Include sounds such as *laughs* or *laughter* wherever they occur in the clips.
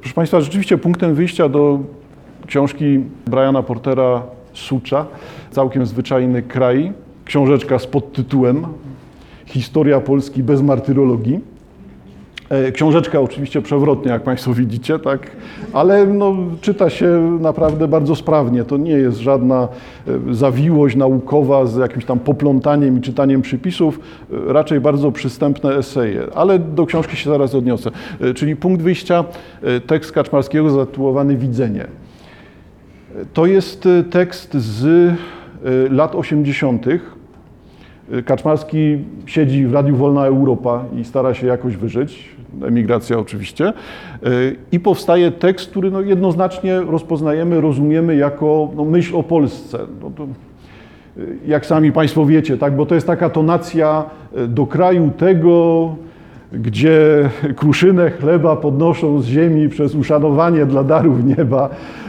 Proszę Państwa, rzeczywiście punktem wyjścia do książki Briana Portera Sucza, całkiem zwyczajny kraj, książeczka z podtytułem Historia Polski bez martyrologii. E, Książeczka oczywiście przewrotnie, jak Państwo widzicie, tak, ale no, czyta się naprawdę bardzo sprawnie. To nie jest żadna e, zawiłość naukowa z jakimś tam poplątaniem i czytaniem przypisów, e, raczej bardzo przystępne eseje, ale do książki się zaraz odniosę. Czyli punkt wyjścia, tekst Kaczmarskiego zatytułowany Widzenie. To jest tekst z lat 80. Kaczmarski siedzi w Radiu Wolna Europa i stara się jakoś wyżyć, emigracja oczywiście, i powstaje tekst, który no jednoznacznie rozpoznajemy, rozumiemy jako no myśl o Polsce. No to, jak sami Państwo wiecie, tak, bo to jest taka tonacja do kraju tego, gdzie kruszynę chleba podnoszą z ziemi przez uszanowanie dla darów nieba,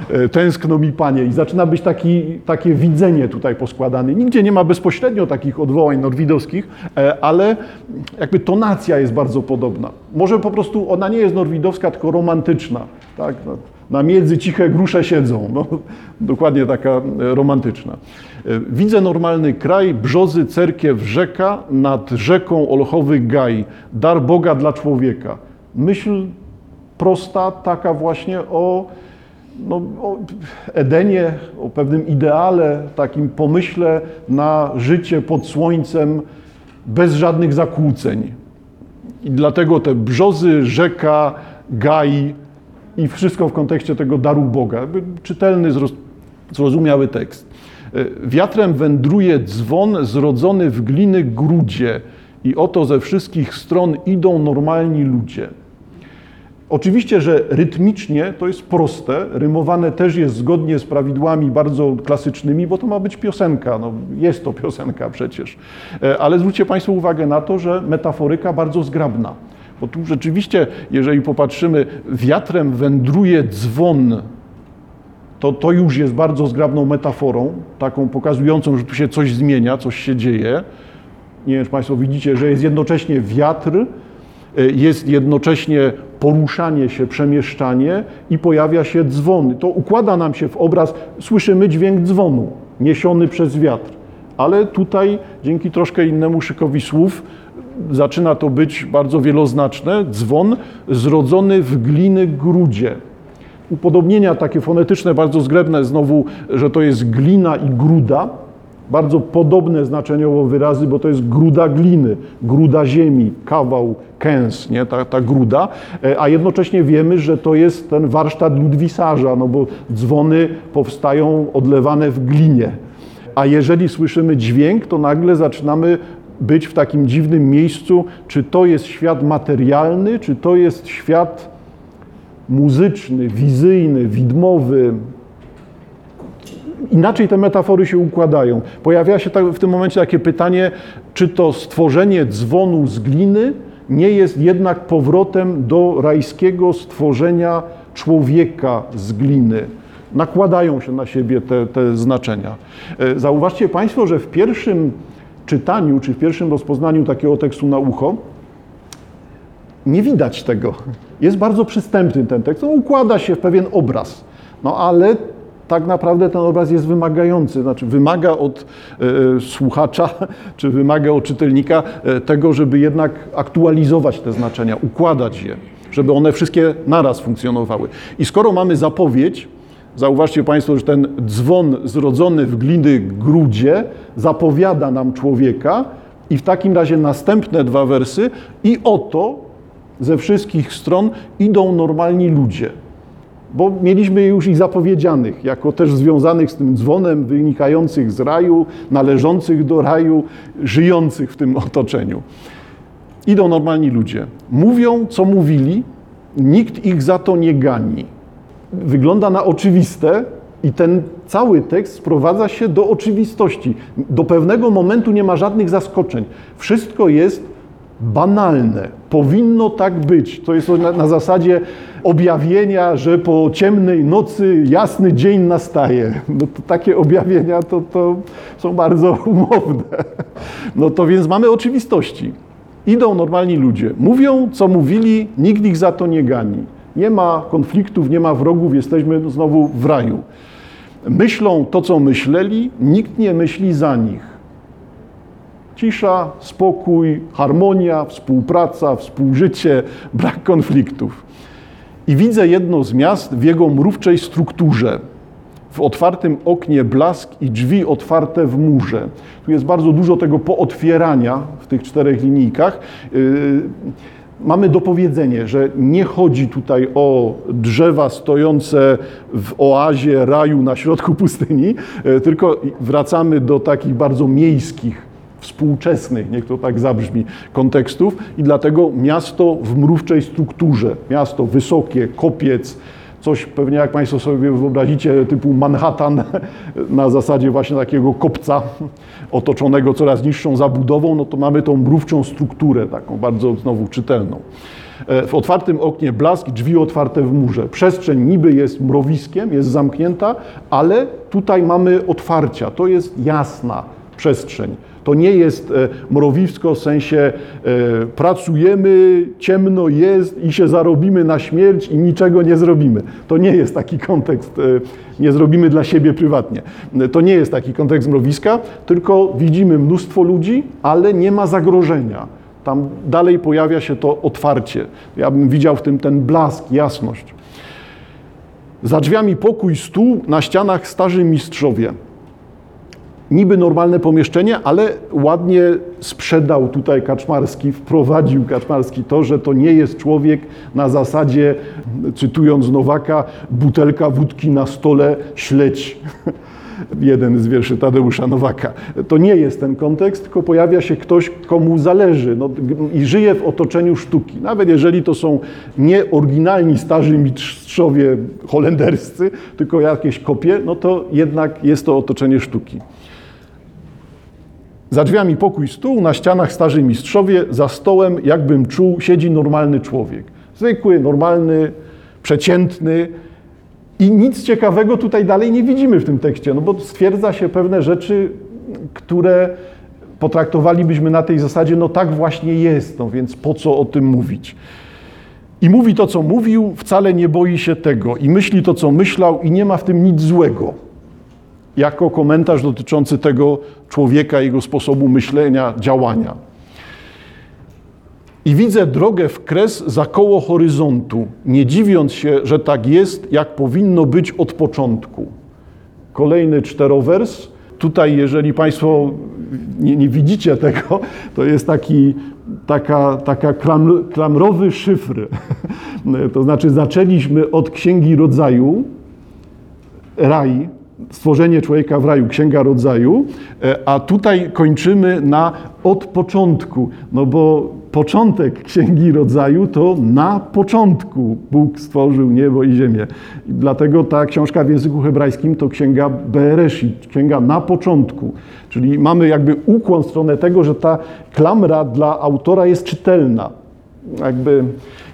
e, tęskno mi Panie. I zaczyna być taki, takie widzenie tutaj poskładane. Nigdzie nie ma bezpośrednio takich odwołań norwidowskich, e, ale jakby tonacja jest bardzo podobna. Może po prostu ona nie jest norwidowska, tylko romantyczna. Tak? Na miedzy ciche grusze siedzą. No, dokładnie taka e, romantyczna. E, Widzę normalny kraj, brzozy, cerkiew, rzeka, nad rzeką olchowy gaj, dar Boga dla człowieka. Myśl prosta, taka właśnie o, no, o Edenie, o pewnym ideale, takim pomyśle na życie pod słońcem, bez żadnych zakłóceń. I dlatego te brzozy, rzeka, gaj i wszystko w kontekście tego daru Boga. Czytelny, zroz- zrozumiały tekst. E, Wiatrem wędruje dzwon zrodzony w gliny grudzie i oto ze wszystkich stron idą normalni ludzie. Oczywiście, że rytmicznie to jest proste, rymowane też jest zgodnie z prawidłami bardzo klasycznymi, bo to ma być piosenka, no, jest to piosenka przecież. E, Ale zwróćcie Państwo uwagę na to, że metaforyka bardzo zgrabna. Bo tu rzeczywiście, jeżeli popatrzymy, wiatrem wędruje dzwon, to, to już jest bardzo zgrabną metaforą, taką pokazującą, że tu się coś zmienia, coś się dzieje. Nie wiem, czy Państwo widzicie, że jest jednocześnie wiatr, y, jest jednocześnie poruszanie się, przemieszczanie i pojawia się dzwon. To układa nam się w obraz, słyszymy dźwięk dzwonu niesiony przez wiatr. Ale tutaj, dzięki troszkę innemu szykowi słów, zaczyna to być bardzo wieloznaczne. Dzwon zrodzony w gliny grudzie. Upodobnienia takie fonetyczne, bardzo zgrabne, znowu, że to jest glina i gruda. Bardzo podobne znaczeniowo wyrazy, bo to jest gruda gliny, gruda ziemi, kawał, kęs, nie? Ta, ta gruda. E, A jednocześnie wiemy, że to jest ten warsztat ludwisarza, no bo dzwony powstają odlewane w glinie. A jeżeli słyszymy dźwięk, to nagle zaczynamy być w takim dziwnym miejscu, czy to jest świat materialny, czy to jest świat muzyczny, wizyjny, widmowy. Inaczej te metafory się układają. Pojawia się tak- w tym momencie takie pytanie, czy to stworzenie dzwonu z gliny nie jest jednak powrotem do rajskiego stworzenia człowieka z gliny. Nakładają się na siebie te, te znaczenia. E, Zauważcie Państwo, że w pierwszym czytaniu, czy w pierwszym rozpoznaniu takiego tekstu na ucho, nie widać tego. Jest bardzo przystępny ten tekst. On układa się w pewien obraz. No ale tak naprawdę ten obraz jest wymagający, znaczy wymaga od e, słuchacza, *laughs* czy wymaga od czytelnika e, tego, żeby jednak aktualizować te znaczenia, układać je, żeby one wszystkie naraz funkcjonowały. I skoro mamy zapowiedź, Zauważcie Państwo, że ten dzwon zrodzony w gliny grudzie zapowiada nam człowieka i w takim razie następne dwa wersy i oto ze wszystkich stron idą normalni ludzie. Bo mieliśmy już ich zapowiedzianych, jako też związanych z tym dzwonem, wynikających z raju, należących do raju, żyjących w tym otoczeniu. Idą normalni ludzie. Mówią, co mówili, nikt ich za to nie gani wygląda na oczywiste i ten cały tekst sprowadza się do oczywistości. Do pewnego momentu nie ma żadnych zaskoczeń. Wszystko jest banalne. Powinno tak być. To jest na, na zasadzie objawienia, że po ciemnej nocy jasny dzień nastaje. No takie objawienia to, to są bardzo *laughs* umowne. No to więc mamy oczywistości. Idą normalni ludzie. Mówią, co mówili, nikt ich za to nie gani. Nie ma konfliktów, nie ma wrogów, jesteśmy znowu w raju. Myślą to, co myśleli, nikt nie myśli za nich. Cisza, spokój, harmonia, współpraca, współżycie, *laughs* brak konfliktów. I widzę jedno z miast w jego mrówczej strukturze. W otwartym oknie blask i drzwi otwarte w murze. Tu jest bardzo dużo tego pootwierania w tych czterech linijkach. Yy, mamy dopowiedzenie, że nie chodzi tutaj o drzewa stojące w oazie raju na środku pustyni, yy, tylko wracamy do takich bardzo miejskich współczesnych, niech to tak zabrzmi, kontekstów i dlatego miasto w mrówczej strukturze, miasto wysokie, kopiec, coś pewnie jak Państwo sobie wyobrazicie typu Manhattan *laughs* na zasadzie właśnie takiego kopca otoczonego coraz niższą zabudową, no to mamy tą mrówczą strukturę, taką bardzo znowu czytelną. W otwartym oknie blask, drzwi otwarte w murze. Przestrzeń niby jest mrowiskiem, jest zamknięta, ale tutaj mamy otwarcia, to jest jasna przestrzeń. To nie jest e, mrowisko w sensie e, pracujemy, ciemno jest i się zarobimy na śmierć i niczego nie zrobimy. To nie jest taki kontekst, e, nie zrobimy dla siebie prywatnie. To nie jest taki kontekst mrowiska, tylko widzimy mnóstwo ludzi, ale nie ma zagrożenia. Tam dalej pojawia się to otwarcie. Ja bym widział w tym ten blask, jasność. Za drzwiami pokój, stół, na ścianach starzy mistrzowie niby normalne pomieszczenie, ale ładnie sprzedał tutaj Kaczmarski, wprowadził Kaczmarski to, że to nie jest człowiek na zasadzie, cytując Nowaka, butelka wódki na stole, śledź. *laughs* Jeden z wierszy Tadeusza Nowaka. To nie jest ten kontekst, tylko pojawia się ktoś, komu zależy no, i żyje w otoczeniu sztuki. Nawet jeżeli to są nie oryginalni starzy mistrzowie holenderscy, tylko jakieś kopie, no to jednak jest to otoczenie sztuki. Za drzwiami pokój, stół, na ścianach starzy mistrzowie, za stołem, jakbym czuł, siedzi normalny człowiek. Zwykły, normalny, przeciętny. I nic ciekawego tutaj dalej nie widzimy w tym tekście, no bo stwierdza się pewne rzeczy, które potraktowalibyśmy na tej zasadzie, no tak właśnie jest, no więc po co o tym mówić? I mówi to, co mówił, wcale nie boi się tego i myśli to, co myślał i nie ma w tym nic złego jako komentarz dotyczący tego człowieka, jego sposobu myślenia, działania. I widzę drogę w kres za koło horyzontu, nie dziwiąc się, że tak jest, jak powinno być od początku. Kolejny czterowers. Tutaj, jeżeli Państwo nie, nie widzicie tego, to jest taki, taka, taka klamrowy szyfr. *laughs* To znaczy, zaczęliśmy od Księgi Rodzaju, raj, stworzenie człowieka w raju, Księga Rodzaju, e, a tutaj kończymy na od początku, no bo początek Księgi Rodzaju to na początku Bóg stworzył niebo i ziemię. Dlatego ta książka w języku hebrajskim to Księga Bereshit, Księga na początku. Czyli mamy jakby ukłon w stronę tego, że ta klamra dla autora jest czytelna. Jakby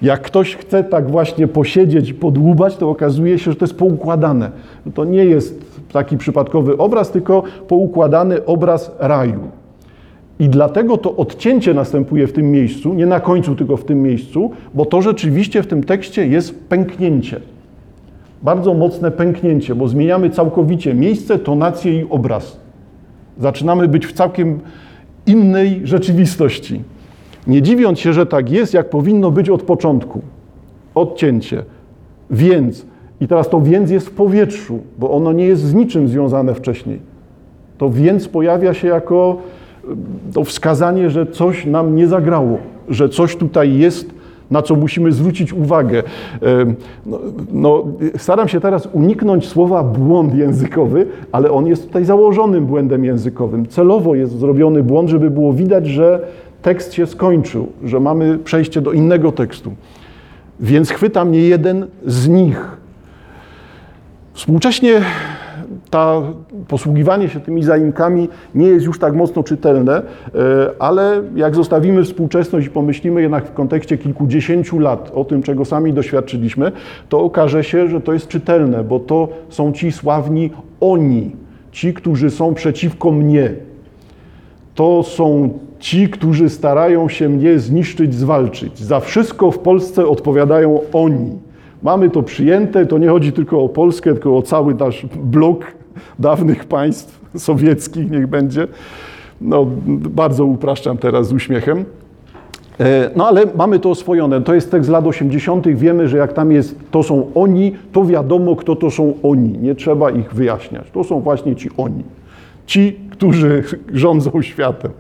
jak ktoś chce tak właśnie posiedzieć podłubać, to okazuje się, że to jest poukładane. To nie jest taki przypadkowy obraz, tylko poukładany obraz raju. I dlatego to odcięcie następuje w tym miejscu, nie na końcu, tylko w tym miejscu, bo to rzeczywiście w tym tekście jest pęknięcie. Bardzo mocne pęknięcie, bo zmieniamy całkowicie miejsce, tonację i obraz. Zaczynamy być w całkiem innej rzeczywistości. Nie dziwiąc się, że tak jest, jak powinno być od początku. Odcięcie. Więc i teraz to więc jest w powietrzu, bo ono nie jest z niczym związane wcześniej. To więc pojawia się jako to wskazanie, że coś nam nie zagrało, że coś tutaj jest, na co musimy zwrócić uwagę. No, no, staram się teraz uniknąć słowa błąd językowy, ale on jest tutaj założonym błędem językowym. Celowo jest zrobiony błąd, żeby było widać, że tekst się skończył, że mamy przejście do innego tekstu. Więc chwyta mnie jeden z nich. Współcześnie ta posługiwanie się tymi zaimkami nie jest już tak mocno czytelne, e, ale jak zostawimy współczesność i pomyślimy jednak w kontekście kilkudziesięciu lat o tym, czego sami doświadczyliśmy, to okaże się, że to jest czytelne, bo to są ci sławni oni, ci, którzy są przeciwko mnie. To są ci, którzy starają się mnie zniszczyć, zwalczyć. Za wszystko w Polsce odpowiadają oni Mamy to przyjęte, to nie chodzi tylko o Polskę, tylko o cały nasz blok dawnych państw sowieckich, niech będzie. No, bardzo upraszczam teraz z uśmiechem. E, no ale mamy to oswojone. To jest tekst z lat 80. Wiemy, że jak tam jest, to są oni, to wiadomo, kto to są oni. Nie trzeba ich wyjaśniać. To są właśnie ci oni. Ci, którzy rządzą światem.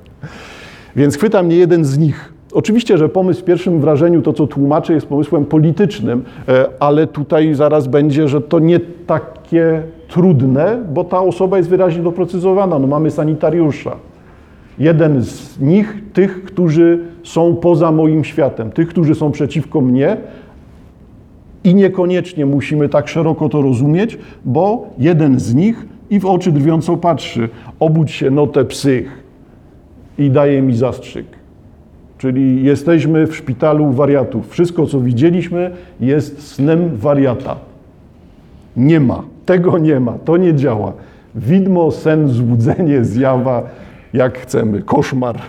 Więc chwyta mnie jeden z nich. Oczywiście, że pomysł w pierwszym wrażeniu, to co tłumaczę, jest pomysłem politycznym, e, ale tutaj zaraz będzie, że to nie takie trudne, bo ta osoba jest wyraźnie doprecyzowana. No mamy sanitariusza. Jeden z nich, tych, którzy są poza moim światem, tych, którzy są przeciwko mnie, i niekoniecznie musimy tak szeroko to rozumieć, bo jeden z nich i w oczy drwiąco patrzy. Obudź się, notę psych i daje mi zastrzyk. Czyli jesteśmy w szpitalu wariatów. Wszystko, co widzieliśmy, jest snem wariata. Nie ma. Tego nie ma. To nie działa. Widmo, sen, złudzenie, zjawa, jak chcemy. Koszmar.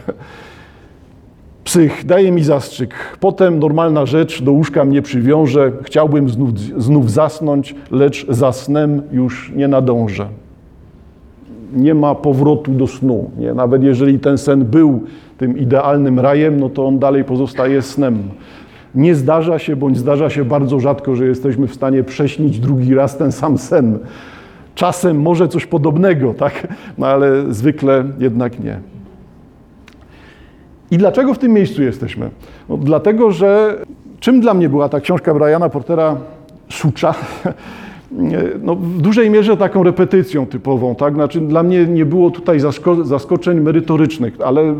Psych, daje mi zastrzyk. Potem normalna rzecz, do łóżka mnie przywiąże. Chciałbym znów, znów zasnąć, lecz za snem już nie nadążę. Nie ma powrotu do snu. Nie? Nawet jeżeli ten sen był tym idealnym rajem, no to on dalej pozostaje snem. Nie zdarza się, bądź zdarza się bardzo rzadko, że jesteśmy w stanie prześnić drugi raz ten sam sen. Czasem może coś podobnego, tak? No ale zwykle jednak nie. I dlaczego w tym miejscu jesteśmy? No, dlatego, że czym dla mnie była ta książka Briana Portera Sucza? *laughs* no, w dużej mierze taką repetycją typową, tak? Znaczy, dla mnie nie było tutaj zaskoczeń merytorycznych, ale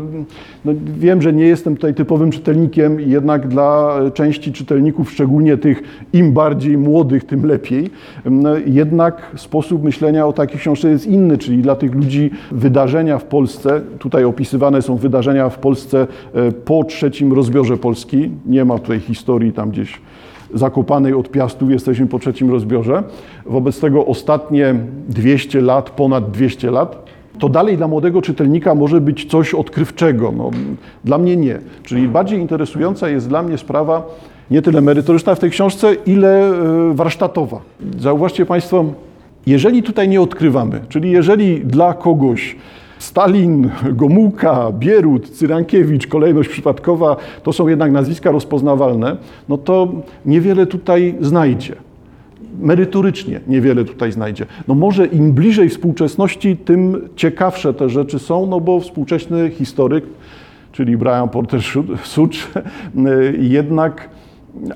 no, wiem, że nie jestem tutaj typowym czytelnikiem i jednak dla części czytelników, szczególnie tych im bardziej młodych, tym lepiej. No, jednak sposób myślenia o takiej książce jest inny, czyli dla tych ludzi wydarzenia w Polsce, tutaj opisywane są wydarzenia w Polsce e, po trzecim rozbiorze Polski, nie ma tutaj historii tam gdzieś Zakopanej od Piastów jesteśmy po trzecim rozbiorze. Wobec tego ostatnie 200 lat, ponad 200 lat, to dalej dla młodego czytelnika może być coś odkrywczego. No, dla mnie nie. Czyli bardziej interesująca jest dla mnie sprawa nie tyle merytoryczna w tej książce, ile e, warsztatowa. Zauważcie Państwo, jeżeli tutaj nie odkrywamy, czyli jeżeli dla kogoś Stalin, Gomułka, Bierut, Cyrankiewicz, kolejność przypadkowa, to są jednak nazwiska rozpoznawalne, no to niewiele tutaj znajdzie. Merytorycznie niewiele tutaj znajdzie. No może im bliżej współczesności, tym ciekawsze te rzeczy są, no bo współczesny historyk, czyli Brian Porter Such, *laughs* jednak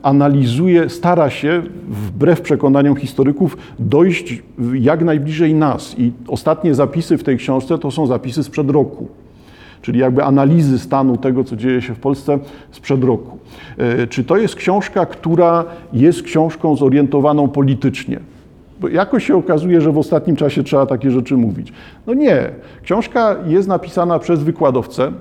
analizuje, stara się, wbrew przekonaniom historyków, dojść jak najbliżej nas. I ostatnie zapisy w tej książce to są zapisy sprzed roku. Czyli jakby analizy stanu tego, co dzieje się w Polsce sprzed roku. E, czy to jest książka, która jest książką zorientowaną politycznie? Bo jakoś się okazuje, że w ostatnim czasie trzeba takie rzeczy mówić. No nie. Książka jest napisana przez wykładowcę,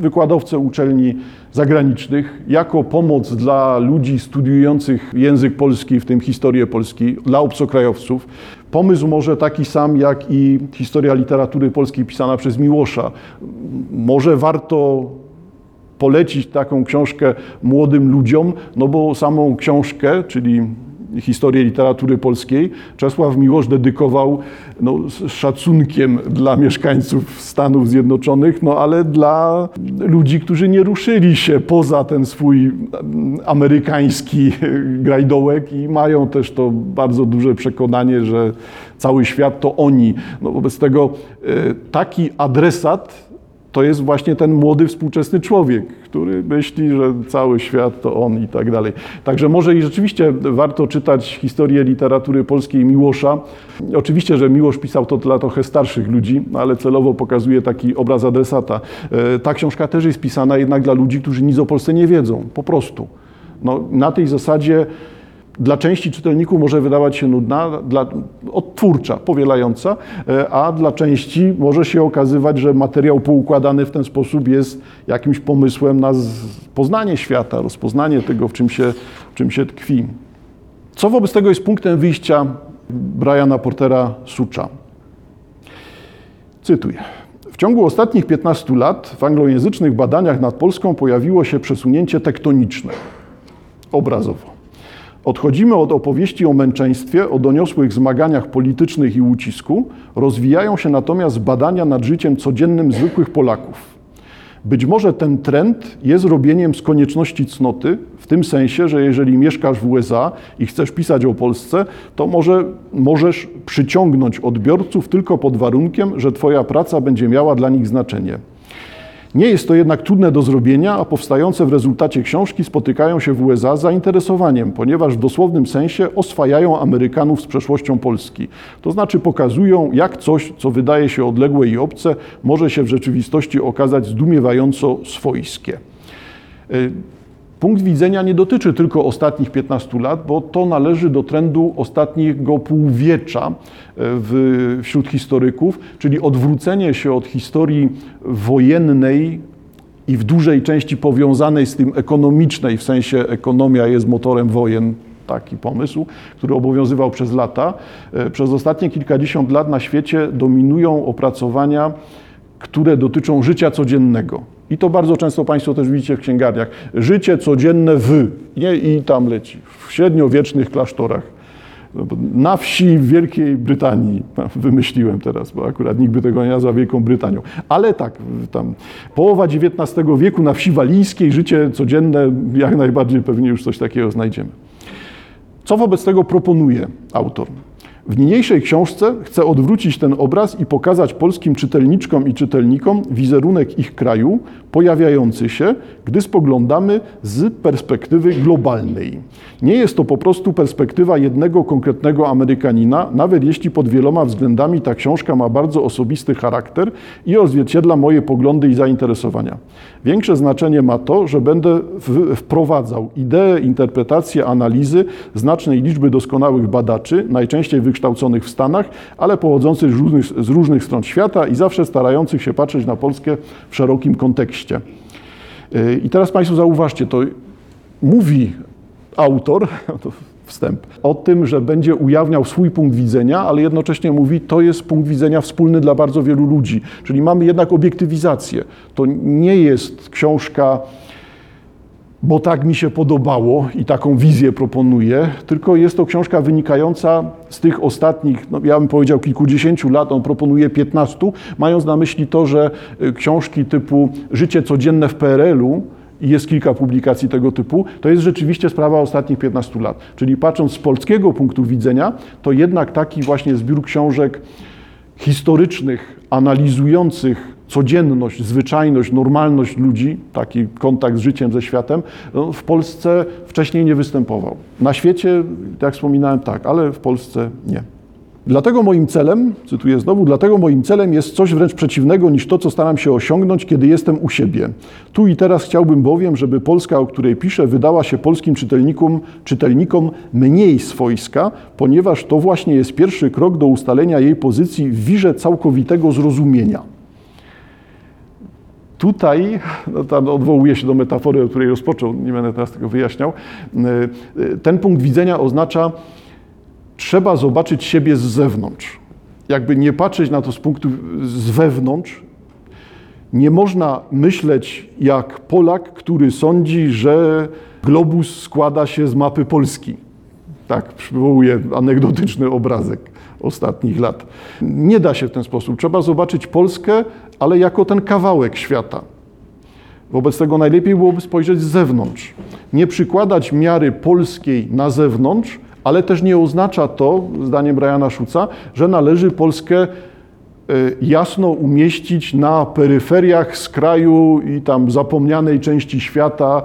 wykładowcę uczelni zagranicznych jako pomoc dla ludzi studiujących język polski, w tym historię Polski, dla obcokrajowców. Pomysł może taki sam jak i historia literatury polskiej pisana przez Miłosza. Może warto polecić taką książkę młodym ludziom, no bo samą książkę, czyli historię literatury polskiej, Czesław Miłosz dedykował no, z szacunkiem dla mieszkańców Stanów Zjednoczonych, no ale dla ludzi, którzy nie ruszyli się poza ten swój mm, amerykański *laughs* grajdołek i mają też to bardzo duże przekonanie, że cały świat to oni. No, wobec tego e, taki adresat to jest właśnie ten młody, współczesny człowiek, który myśli, że cały świat to on i tak dalej. Także może i rzeczywiście warto czytać historię literatury polskiej Miłosza. Oczywiście, że Miłosz pisał to dla trochę starszych ludzi, ale celowo pokazuje taki obraz adresata. E, ta książka też jest pisana jednak dla ludzi, którzy nic o Polsce nie wiedzą, po prostu. No, na tej zasadzie dla części czytelników może wydawać się nudna, dla, odtwórcza, powielająca, e, a dla części może się okazywać, że materiał poukładany w ten sposób jest jakimś pomysłem na poznanie świata, rozpoznanie tego, w czym się, w czym się tkwi. Co wobec tego jest punktem wyjścia Briana Portera Sucha? Cytuję. W ciągu ostatnich 15 lat w anglojęzycznych badaniach nad Polską pojawiło się przesunięcie tektoniczne, obrazowo. Odchodzimy od opowieści o męczeństwie, o doniosłych zmaganiach politycznych i ucisku, rozwijają się natomiast badania nad życiem codziennym zwykłych Polaków. Być może ten trend jest robieniem z konieczności cnoty, w tym sensie, że jeżeli mieszkasz w USA i chcesz pisać o Polsce, to może możesz przyciągnąć odbiorców tylko pod warunkiem, że Twoja praca będzie miała dla nich znaczenie. Nie jest to jednak trudne do zrobienia, a powstające w rezultacie książki spotykają się w USA z zainteresowaniem, ponieważ w dosłownym sensie oswajają Amerykanów z przeszłością Polski. To znaczy pokazują, jak coś, co wydaje się odległe i obce, może się w rzeczywistości okazać zdumiewająco swojskie. Punkt widzenia nie dotyczy tylko ostatnich 15 lat, bo to należy do trendu ostatniego półwiecza e, w, wśród historyków, czyli odwrócenie się od historii wojennej i w dużej części powiązanej z tym ekonomicznej, w sensie ekonomia jest motorem wojen, taki pomysł, który obowiązywał przez lata. E, przez ostatnie kilkadziesiąt lat na świecie dominują opracowania, które dotyczą życia codziennego i to bardzo często Państwo też widzicie w księgarniach. Życie codzienne w, nie i tam leci, w średniowiecznych klasztorach. Na wsi w Wielkiej Brytanii, *laughs* wymyśliłem teraz, bo akurat nikt by tego nie nazwał Wielką Brytanią, ale tak, tam połowa XIX wieku na wsi walijskiej, życie codzienne, jak najbardziej pewnie już coś takiego znajdziemy. Co wobec tego proponuje autor? W niniejszej książce chcę odwrócić ten obraz i pokazać polskim czytelniczkom i czytelnikom wizerunek ich kraju pojawiający się, gdy spoglądamy z perspektywy globalnej. Nie jest to po prostu perspektywa jednego konkretnego Amerykanina, nawet jeśli pod wieloma względami ta książka ma bardzo osobisty charakter i odzwierciedla moje poglądy i zainteresowania. Większe znaczenie ma to, że będę wprowadzał ideę, interpretację, analizy znacznej liczby doskonałych badaczy, najczęściej wykształconych w Stanach, ale pochodzących z różnych, z różnych stron świata i zawsze starających się patrzeć na Polskę w szerokim kontekście. Y, I teraz Państwo zauważcie, to mówi autor, *laughs* to wstęp, o tym, że będzie ujawniał swój punkt widzenia, ale jednocześnie mówi, to jest punkt widzenia wspólny dla bardzo wielu ludzi. Czyli mamy jednak obiektywizację. To nie jest książka bo tak mi się podobało i taką wizję proponuję, tylko jest to książka wynikająca z tych ostatnich, no ja bym powiedział kilkudziesięciu lat, on proponuje 15, mając na myśli to, że y, książki typu Życie codzienne w PRL-u, i jest kilka publikacji tego typu, to jest rzeczywiście sprawa ostatnich 15 lat. Czyli patrząc z polskiego punktu widzenia, to jednak taki właśnie zbiór książek historycznych, analizujących codzienność, zwyczajność, normalność ludzi, taki kontakt z życiem, ze światem, no, w Polsce wcześniej nie występował. Na świecie, jak wspominałem, tak, ale w Polsce nie. Dlatego moim celem, cytuję znowu, dlatego moim celem jest coś wręcz przeciwnego niż to, co staram się osiągnąć, kiedy jestem u siebie. Tu i teraz chciałbym bowiem, żeby Polska, o której piszę, wydała się polskim czytelnikom, czytelnikom mniej swojska, ponieważ to właśnie jest pierwszy krok do ustalenia jej pozycji w wirze całkowitego zrozumienia. Tutaj, no tam odwołuje się do metafory, o której rozpoczął, nie będę teraz tego wyjaśniał, y, y, ten punkt widzenia oznacza, trzeba zobaczyć siebie z zewnątrz. Jakby nie patrzeć na to z punktu z wewnątrz. Nie można myśleć jak Polak, który sądzi, że globus składa się z mapy Polski. Tak, przywołuję anegdotyczny obrazek ostatnich lat. Nie da się w ten sposób. Trzeba zobaczyć Polskę, ale jako ten kawałek świata. Wobec tego najlepiej byłoby spojrzeć z zewnątrz. Nie przykładać miary polskiej na zewnątrz, ale też nie oznacza to, zdaniem Briana Szuca, że należy Polskę jasno umieścić na peryferiach skraju i tam zapomnianej części świata,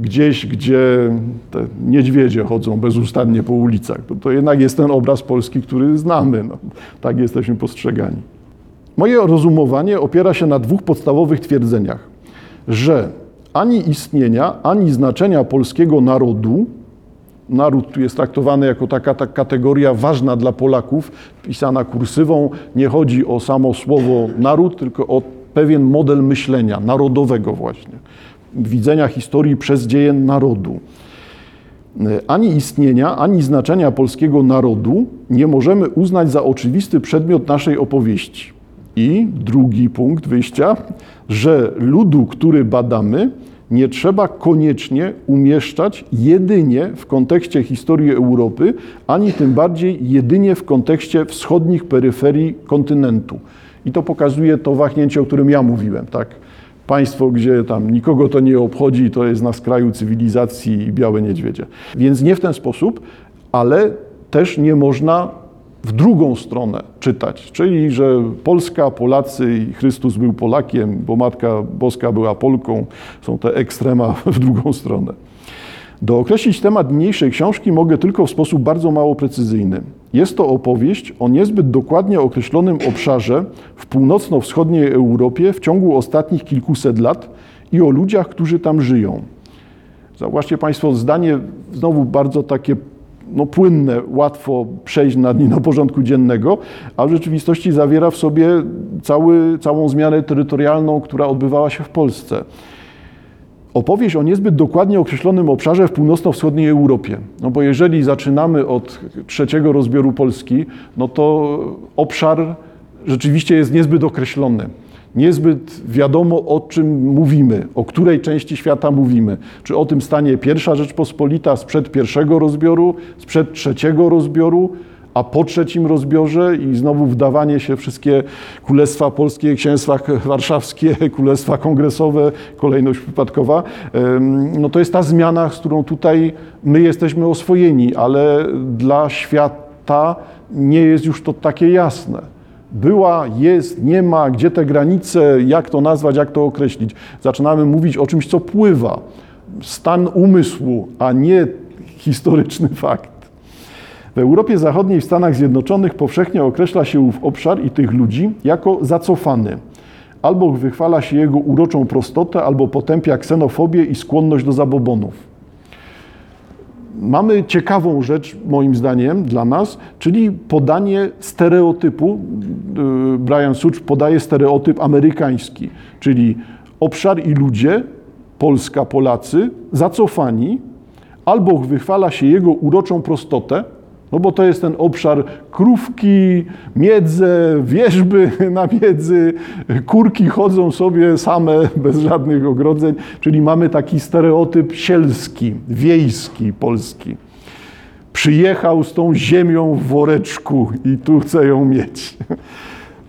gdzieś, gdzie te niedźwiedzie chodzą bezustannie po ulicach. To, to jednak jest ten obraz Polski, który znamy. No, tak jesteśmy postrzegani. Moje rozumowanie opiera się na dwóch podstawowych twierdzeniach, że ani istnienia, ani znaczenia polskiego narodu naród tu jest traktowany jako taka, taka kategoria ważna dla Polaków, pisana kursywą. Nie chodzi o samo słowo naród, tylko o pewien model myślenia narodowego właśnie, widzenia historii przez dzieje narodu. Ani istnienia, ani znaczenia polskiego narodu nie możemy uznać za oczywisty przedmiot naszej opowieści. I drugi punkt wyjścia, że ludu, który badamy, nie trzeba koniecznie umieszczać jedynie w kontekście historii Europy, ani tym bardziej jedynie w kontekście wschodnich peryferii kontynentu. I to pokazuje to wahnięcie, o którym ja mówiłem, tak? Państwo, gdzie tam nikogo to nie obchodzi, to jest na skraju cywilizacji i białe niedźwiedzie. Więc nie w ten sposób, ale też nie można w drugą stronę czytać, czyli że Polska, Polacy i Chrystus był Polakiem, bo Matka Boska była Polką, są te ekstrema *laughs* w drugą stronę. Dookreślić temat niniejszej książki mogę tylko w sposób bardzo mało precyzyjny. Jest to opowieść o niezbyt dokładnie określonym obszarze w północno-wschodniej Europie w ciągu ostatnich kilkuset lat i o ludziach, którzy tam żyją. Zauważcie Państwo, zdanie znowu bardzo takie no, płynne, łatwo przejść na dni *laughs* do porządku dziennego, a w rzeczywistości zawiera w sobie cały, całą zmianę terytorialną, która odbywała się w Polsce. Opowieść o niezbyt dokładnie określonym obszarze w północno-wschodniej Europie. No bo jeżeli zaczynamy od trzeciego rozbioru Polski, no to obszar rzeczywiście jest niezbyt określony niezbyt wiadomo, o czym mówimy, o której części świata mówimy. Czy o tym stanie pierwsza Rzeczpospolita sprzed pierwszego rozbioru, sprzed trzeciego rozbioru, a po trzecim rozbiorze i znowu wdawanie się wszystkie królestwa polskie, księstwa warszawskie, *laughs* królestwa kongresowe, kolejność przypadkowa, no to jest ta zmiana, z którą tutaj my jesteśmy oswojeni, ale dla świata nie jest już to takie jasne była, jest, nie ma, gdzie te granice, jak to nazwać, jak to określić. Zaczynamy mówić o czymś, co pływa. Stan umysłu, a nie historyczny *laughs* fakt. W Europie Zachodniej, w Stanach Zjednoczonych powszechnie określa się ów obszar i tych ludzi jako zacofany. Albo wychwala się jego uroczą prostotę, albo potępia ksenofobię i skłonność do zabobonów mamy ciekawą rzecz, moim zdaniem, dla nas, czyli podanie stereotypu. Y, Brian Such podaje stereotyp amerykański, czyli obszar i ludzie, Polska, Polacy, zacofani, albo wychwala się jego uroczą prostotę, no bo to jest ten obszar krówki, miedze, wierzby *laughs* na miedzy, kurki chodzą sobie same, bez żadnych ogrodzeń, czyli mamy taki stereotyp sielski, wiejski, polski. Przyjechał z tą ziemią w woreczku i tu chce ją mieć. *laughs*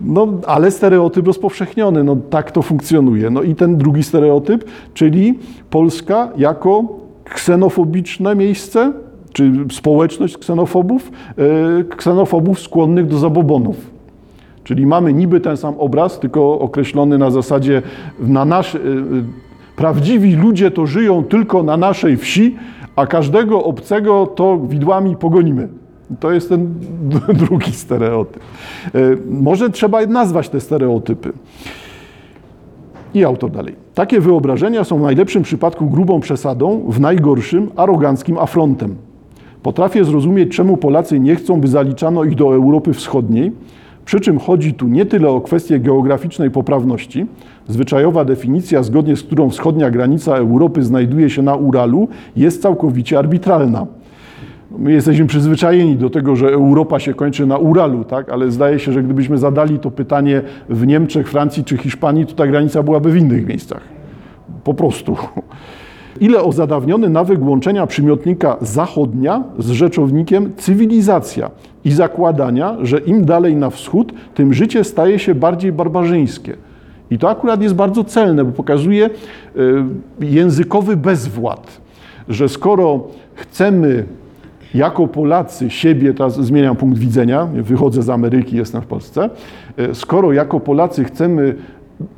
No, ale stereotyp rozpowszechniony, no tak to funkcjonuje. No i ten drugi stereotyp, czyli Polska jako ksenofobiczne miejsce, czy społeczność ksenofobów, e, ksenofobów skłonnych do zabobonów. Czyli mamy niby ten sam obraz, tylko określony na zasadzie na nasz, e, prawdziwi ludzie to żyją tylko na naszej wsi, a każdego obcego to widłami pogonimy. To jest ten *laughs* drugi stereotyp. E, może trzeba nazwać te stereotypy. I autor dalej. Takie wyobrażenia są w najlepszym przypadku grubą przesadą, w najgorszym aroganckim afrontem. Potrafię zrozumieć, czemu Polacy nie chcą, by zaliczano ich do Europy Wschodniej, przy czym chodzi tu nie tyle o kwestię geograficznej poprawności, zwyczajowa definicja, zgodnie z którą wschodnia granica Europy znajduje się na Uralu, jest całkowicie arbitralna. My jesteśmy przyzwyczajeni do tego, że Europa się kończy na Uralu, tak? ale zdaje się, że gdybyśmy zadali to pytanie w Niemczech, Francji czy Hiszpanii, to ta granica byłaby w innych miejscach. Po prostu ile o zadawniony nawyk łączenia przymiotnika zachodnia z rzeczownikiem cywilizacja i zakładania, że im dalej na wschód, tym życie staje się bardziej barbarzyńskie. I to akurat jest bardzo celne, bo pokazuje e, językowy bezwład, że skoro chcemy jako Polacy siebie, teraz zmieniam punkt widzenia, wychodzę z Ameryki, jestem w Polsce, e, skoro jako Polacy chcemy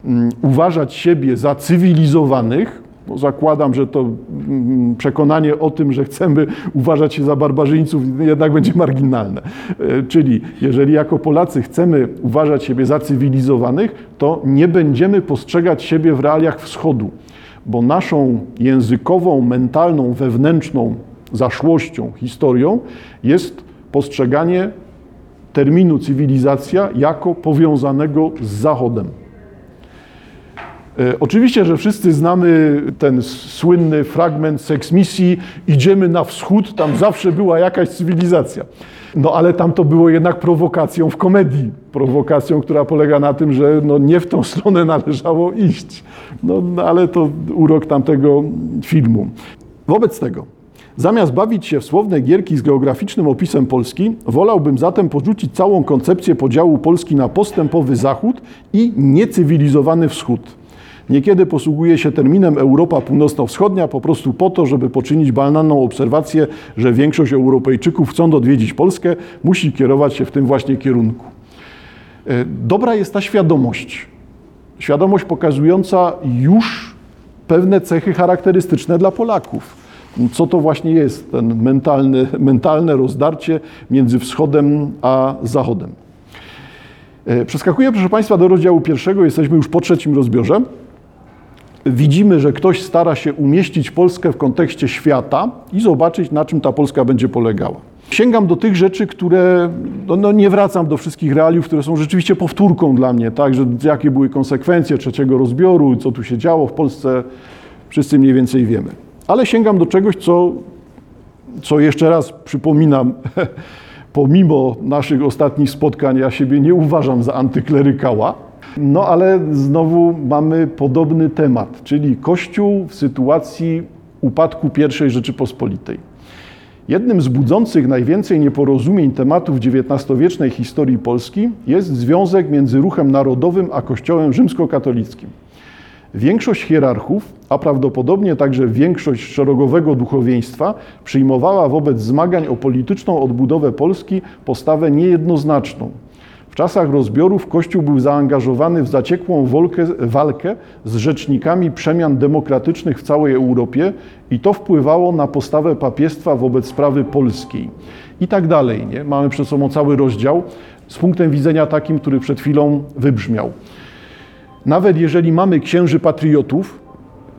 mm, uważać siebie za cywilizowanych, zakładam, że to mm, przekonanie o tym, że chcemy uważać się za barbarzyńców, jednak będzie marginalne. E, czyli jeżeli jako Polacy chcemy uważać siebie za cywilizowanych, to nie będziemy postrzegać siebie w realiach wschodu, bo naszą językową, mentalną, wewnętrzną zaszłością, historią jest postrzeganie terminu cywilizacja jako powiązanego z Zachodem. E, Oczywiście, że wszyscy znamy ten słynny fragment seks misji, idziemy na wschód, tam zawsze była jakaś cywilizacja. No ale tam to było jednak prowokacją w komedii. Prowokacją, która polega na tym, że no, nie w tą *laughs* stronę należało iść. No, no ale to urok tamtego filmu. Wobec tego, zamiast bawić się w słowne gierki z geograficznym opisem Polski, wolałbym zatem porzucić całą koncepcję podziału Polski na postępowy Zachód i niecywilizowany Wschód. Niekiedy posługuje się terminem Europa Północno-Wschodnia po prostu po to, żeby poczynić banalną obserwację, że większość Europejczyków chcąc odwiedzić Polskę, musi kierować się w tym właśnie kierunku. E, Dobra jest ta świadomość. Świadomość pokazująca już pewne cechy charakterystyczne dla Polaków. Co to właśnie jest ten mentalny, mentalne rozdarcie między wschodem a zachodem. E, Przeskakuję, proszę Państwa, do rozdziału pierwszego. Jesteśmy już po trzecim rozbiorze. Widzimy, że ktoś stara się umieścić Polskę w kontekście świata i zobaczyć, na czym ta Polska będzie polegała. Sięgam do tych rzeczy, które, no, no nie wracam do wszystkich realiów, które są rzeczywiście powtórką dla mnie, tak, że jakie były konsekwencje trzeciego rozbioru, co tu się działo w Polsce, wszyscy mniej więcej wiemy. Ale sięgam do czegoś, co, co jeszcze raz przypominam, *laughs* pomimo naszych ostatnich spotkań, ja siebie nie uważam za antyklerykała, no ale znowu mamy podobny temat, czyli Kościół w sytuacji upadku I Rzeczypospolitej. Jednym z budzących najwięcej nieporozumień tematów XIX-wiecznej historii Polski jest związek między ruchem narodowym a Kościołem rzymskokatolickim. Większość hierarchów, a prawdopodobnie także większość szeregowego duchowieństwa, przyjmowała wobec zmagań o polityczną odbudowę Polski postawę niejednoznaczną. W czasach rozbiorów Kościół był zaangażowany w zaciekłą walkę, walkę z rzecznikami przemian demokratycznych w całej Europie i to wpływało na postawę papiestwa wobec sprawy polskiej. I tak dalej. Nie? Mamy przed sobą cały rozdział z punktem widzenia takim, który przed chwilą wybrzmiał. Nawet jeżeli mamy księży patriotów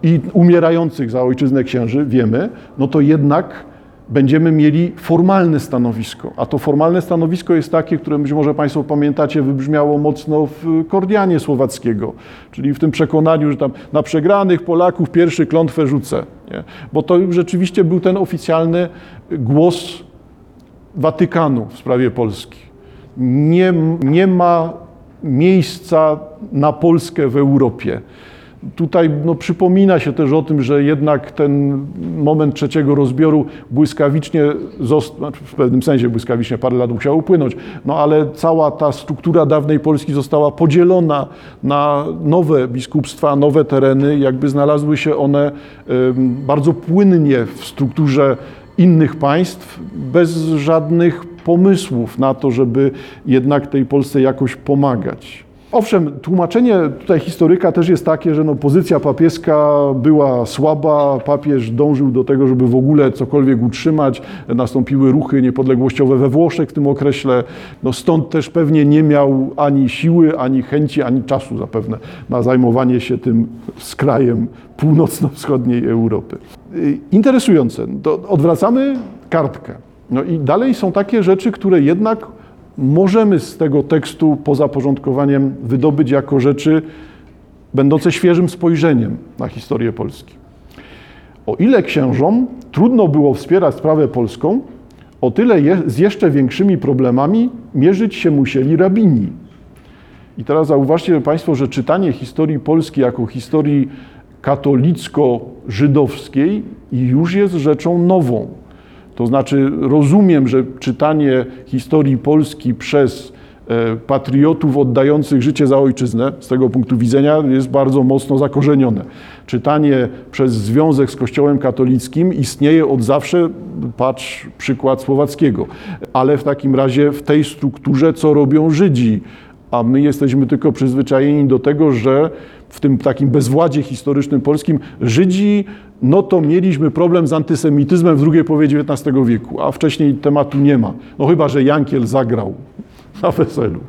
i umierających za ojczyznę księży, wiemy, no to jednak będziemy mieli formalne stanowisko. A to formalne stanowisko jest takie, które być może Państwo pamiętacie, wybrzmiało mocno w Kordianie Słowackiego, czyli w tym przekonaniu, że tam na przegranych Polaków pierwszy klątwę rzucę. Nie? Bo to rzeczywiście był ten oficjalny głos Watykanu w sprawie Polski. Nie, nie ma miejsca na Polskę w Europie. Tutaj no, przypomina się też o tym, że jednak ten moment trzeciego rozbioru błyskawicznie, zost- znaczy w pewnym sensie błyskawicznie parę lat musiał upłynąć, no ale cała ta struktura dawnej Polski została podzielona na nowe biskupstwa, nowe tereny, jakby znalazły się one bardzo płynnie w strukturze innych państw, bez żadnych pomysłów na to, żeby jednak tej Polsce jakoś pomagać. Owszem, tłumaczenie tutaj historyka też jest takie, że no, pozycja papieska była słaba, papież dążył do tego, żeby w ogóle cokolwiek utrzymać. Nastąpiły ruchy niepodległościowe we Włoszech w tym okresie. No, stąd też pewnie nie miał ani siły, ani chęci, ani czasu zapewne na zajmowanie się tym skrajem północno-wschodniej Europy. Y, Interesujące. To odwracamy kartkę. No i dalej są takie rzeczy, które jednak możemy z tego tekstu poza porządkowaniem wydobyć jako rzeczy będące świeżym spojrzeniem na historię Polski. O ile księżom trudno było wspierać sprawę polską, o tyle je, z jeszcze większymi problemami mierzyć się musieli rabini. I teraz zauważcie Państwo, że czytanie historii Polski jako historii katolicko-żydowskiej już jest rzeczą nową. To znaczy, rozumiem, że czytanie historii Polski przez e, patriotów oddających życie za ojczyznę, z tego punktu widzenia jest bardzo mocno zakorzenione. Czytanie przez związek z Kościołem katolickim istnieje od zawsze, patrz przykład Słowackiego, ale w takim razie w tej strukturze, co robią Żydzi, a my jesteśmy tylko przyzwyczajeni do tego, że w tym takim bezwładzie historycznym polskim Żydzi, no to mieliśmy problem z antysemityzmem w drugiej połowie XIX wieku, a wcześniej tematu nie ma. No chyba, że Jankiel zagrał na weselu.